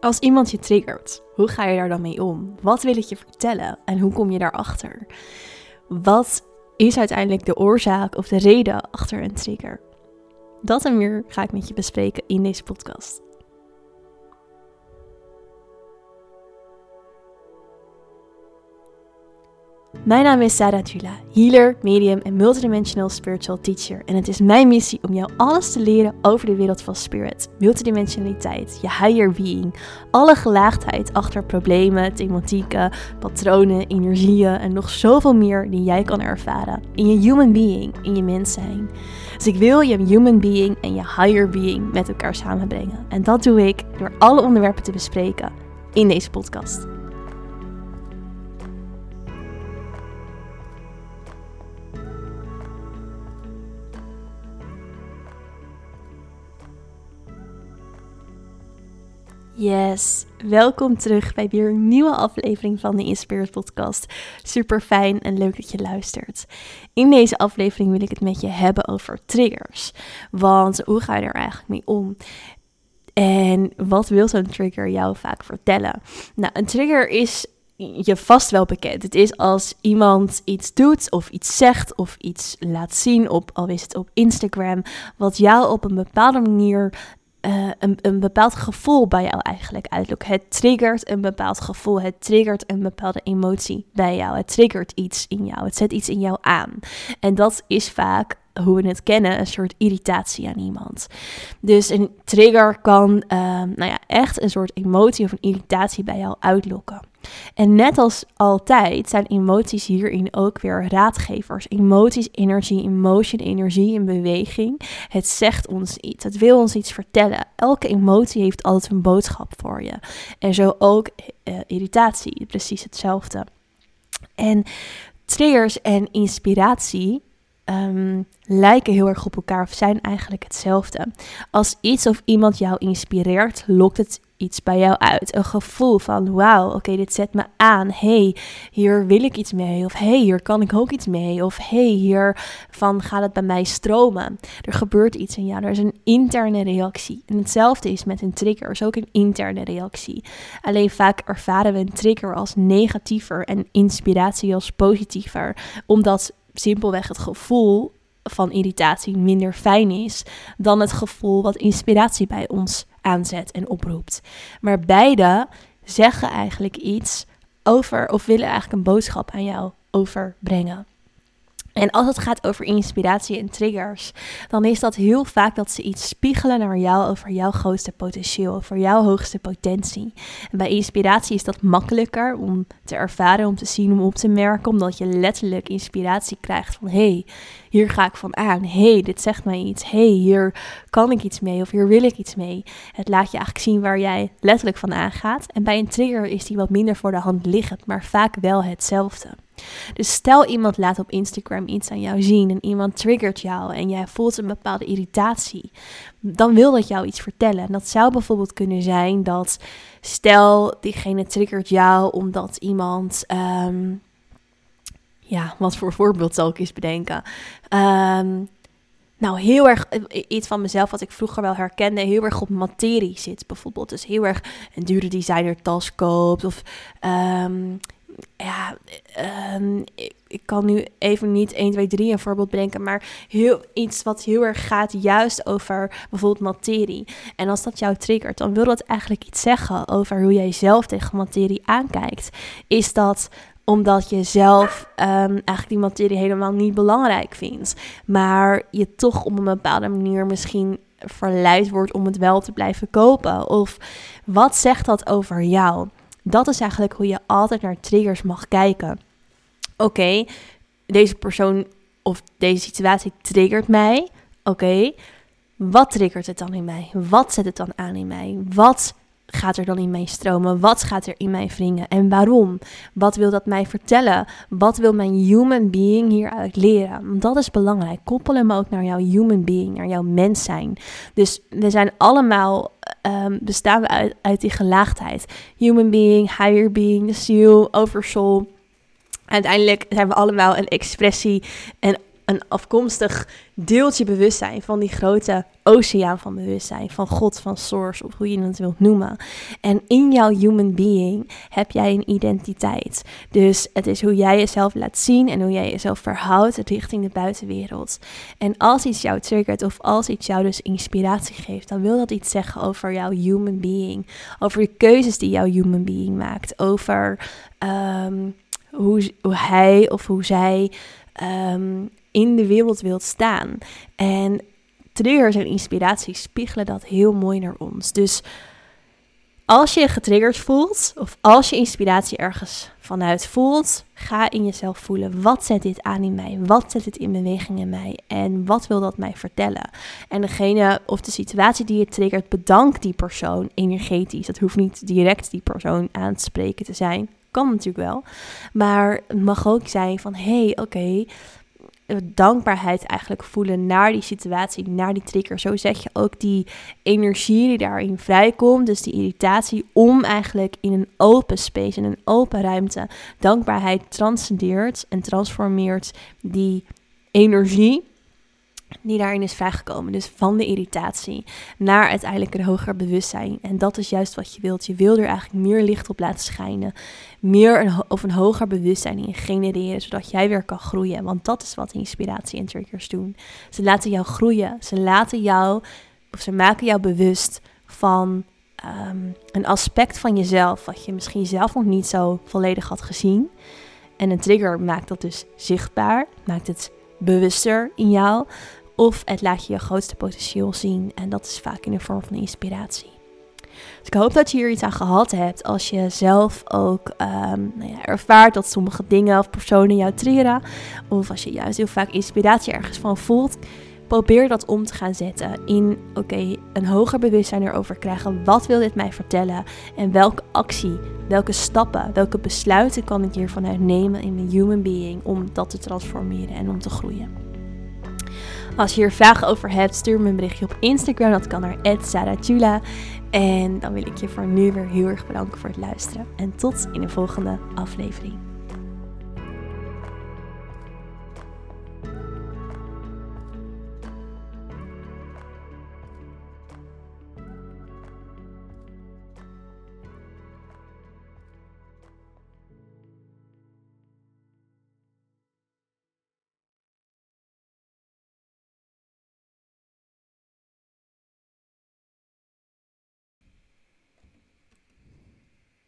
Als iemand je triggert, hoe ga je daar dan mee om? Wat wil ik je vertellen en hoe kom je daarachter? Wat is uiteindelijk de oorzaak of de reden achter een trigger? Dat en meer ga ik met je bespreken in deze podcast. Mijn naam is Sarah Tula, healer, medium en multidimensional spiritual teacher. En het is mijn missie om jou alles te leren over de wereld van spirit, multidimensionaliteit, je higher being, alle gelaagdheid achter problemen, thematieken, patronen, energieën en nog zoveel meer die jij kan ervaren in je human being, in je mens zijn. Dus ik wil je human being en je higher being met elkaar samenbrengen. En dat doe ik door alle onderwerpen te bespreken in deze podcast. Yes, welkom terug bij weer een nieuwe aflevering van de Inspired Podcast. Super fijn en leuk dat je luistert. In deze aflevering wil ik het met je hebben over triggers. Want hoe ga je er eigenlijk mee om? En wat wil zo'n trigger jou vaak vertellen? Nou, een trigger is je vast wel bekend. Het is als iemand iets doet of iets zegt of iets laat zien op, al is het op Instagram, wat jou op een bepaalde manier een, een bepaald gevoel bij jou eigenlijk uitlokt. Het triggert een bepaald gevoel, het triggert een bepaalde emotie bij jou. Het triggert iets in jou, het zet iets in jou aan. En dat is vaak hoe we het kennen, een soort irritatie aan iemand. Dus een trigger kan uh, nou ja, echt een soort emotie of een irritatie bij jou uitlokken. En net als altijd zijn emoties hierin ook weer raadgevers. Emoties, energie, emotion, energie in beweging. Het zegt ons iets. Het wil ons iets vertellen. Elke emotie heeft altijd een boodschap voor je. En zo ook uh, irritatie, precies hetzelfde. En triggers en inspiratie um, lijken heel erg op elkaar of zijn eigenlijk hetzelfde. Als iets of iemand jou inspireert, lokt het iets bij jou uit. Een gevoel van wauw, oké, dit zet me aan. hey, hier wil ik iets mee. Of hey, hier kan ik ook iets mee. Of hey, hier van gaat het bij mij stromen. Er gebeurt iets in jou. Er is een interne reactie. En hetzelfde is met een trigger. is ook een interne reactie. Alleen vaak ervaren we een trigger als negatiever en inspiratie als positiever. Omdat simpelweg het gevoel van irritatie minder fijn is dan het gevoel wat inspiratie bij ons aanzet en oproept. Maar beide zeggen eigenlijk iets over of willen eigenlijk een boodschap aan jou overbrengen. En als het gaat over inspiratie en triggers, dan is dat heel vaak dat ze iets spiegelen naar jou over jouw grootste potentieel, over jouw hoogste potentie. En bij inspiratie is dat makkelijker om te ervaren, om te zien, om op te merken, omdat je letterlijk inspiratie krijgt van hé, hey, hier ga ik van aan. Hé, hey, dit zegt mij iets. Hé, hey, hier kan ik iets mee of hier wil ik iets mee. Het laat je eigenlijk zien waar jij letterlijk van aangaat. En bij een trigger is die wat minder voor de hand liggend, maar vaak wel hetzelfde. Dus stel iemand laat op Instagram iets aan jou zien en iemand triggert jou en jij voelt een bepaalde irritatie, dan wil dat jou iets vertellen. En dat zou bijvoorbeeld kunnen zijn dat stel diegene triggert jou omdat iemand. Ehm, ja, wat voor voorbeeld zal ik eens bedenken? Um, nou, heel erg iets van mezelf wat ik vroeger wel herkende, heel erg op materie zit bijvoorbeeld. Dus heel erg een dure designer tas koopt of um, ja, um, ik, kan nu even niet 1, 2, 3 een voorbeeld bedenken, maar heel, iets wat heel erg gaat juist over bijvoorbeeld materie. En als dat jou triggert, dan wil dat eigenlijk iets zeggen over hoe jij zelf tegen materie aankijkt. Is dat omdat je zelf um, eigenlijk die materie helemaal niet belangrijk vindt, maar je toch op een bepaalde manier misschien verleid wordt om het wel te blijven kopen? Of wat zegt dat over jou? Dat is eigenlijk hoe je altijd naar triggers mag kijken. Oké, deze persoon of deze situatie triggert mij. Oké, wat triggert het dan in mij? Wat zet het dan aan in mij? Wat gaat er dan in mij stromen? Wat gaat er in mij wringen? En waarom? Wat wil dat mij vertellen? Wat wil mijn human being hieruit leren? Dat is belangrijk. Koppel hem ook naar jouw human being, naar jouw mens zijn. Dus we zijn allemaal, um, bestaan we uit, uit die gelaagdheid. Human being, higher being, de ziel, oversoul. Uiteindelijk zijn we allemaal een expressie en een afkomstig deeltje bewustzijn van die grote oceaan van bewustzijn, van God, van Source, of hoe je het wilt noemen. En in jouw human being heb jij een identiteit. Dus het is hoe jij jezelf laat zien en hoe jij jezelf verhoudt richting de buitenwereld. En als iets jou triggert of als iets jou dus inspiratie geeft, dan wil dat iets zeggen over jouw human being. Over de keuzes die jouw human being maakt. Over ehm, hoe, hij of hoe zij Ehm, in de wereld wilt staan. En triggers en inspiratie spiegelen dat heel mooi naar ons. Dus als je getriggerd voelt, of als je inspiratie ergens vanuit voelt, ga in jezelf voelen. Wat zet dit aan in mij? Wat zet dit in beweging in mij? En wat wil dat mij vertellen? En degene of de situatie die je triggert, bedank die persoon energetisch. Dat hoeft niet direct die persoon aan te spreken te zijn. Kan natuurlijk wel. Maar het mag ook zijn van, hé, hey, oké, dankbaarheid eigenlijk voelen naar die situatie, naar die trigger. Zo zet je ook die energie die daarin vrijkomt, dus die irritatie, om eigenlijk in een open space, in een open ruimte. Dankbaarheid transcendeert en transformeert die energie die daarin is vrijgekomen. Dus van de irritatie naar uiteindelijk een hoger bewustzijn. En dat is juist wat je wilt. Je wil er eigenlijk meer licht op laten schijnen. Meer of een hoger bewustzijn in genereren, zodat jij weer kan groeien. Want dat is wat inspiratie en triggers doen. Ze laten jou groeien. Ze laten jou, of ze maken jou bewust van ehm, een aspect van jezelf, wat je misschien zelf nog niet zo volledig had gezien. En een trigger maakt dat dus zichtbaar, maakt het bewuster in jou. Of het laat je je grootste potentieel zien. En dat is vaak in de vorm van inspiratie. Dus ik hoop dat je hier iets aan gehad hebt als je zelf ook um, nou ja, ervaart dat sommige dingen of personen jou triggeren. Of als je juist heel vaak inspiratie ergens van voelt. Probeer dat om te gaan zetten in, oké, een hoger bewustzijn erover krijgen. Wat wil dit mij vertellen? En welke actie, welke stappen, welke besluiten kan ik hiervan nemen in mijn human being om dat te transformeren en om te groeien? Als je hier vragen over hebt, stuur me een berichtje op Instagram. Dat kan naar @saratula. En dan wil ik je voor nu weer heel erg bedanken voor het luisteren. En tot in de volgende aflevering.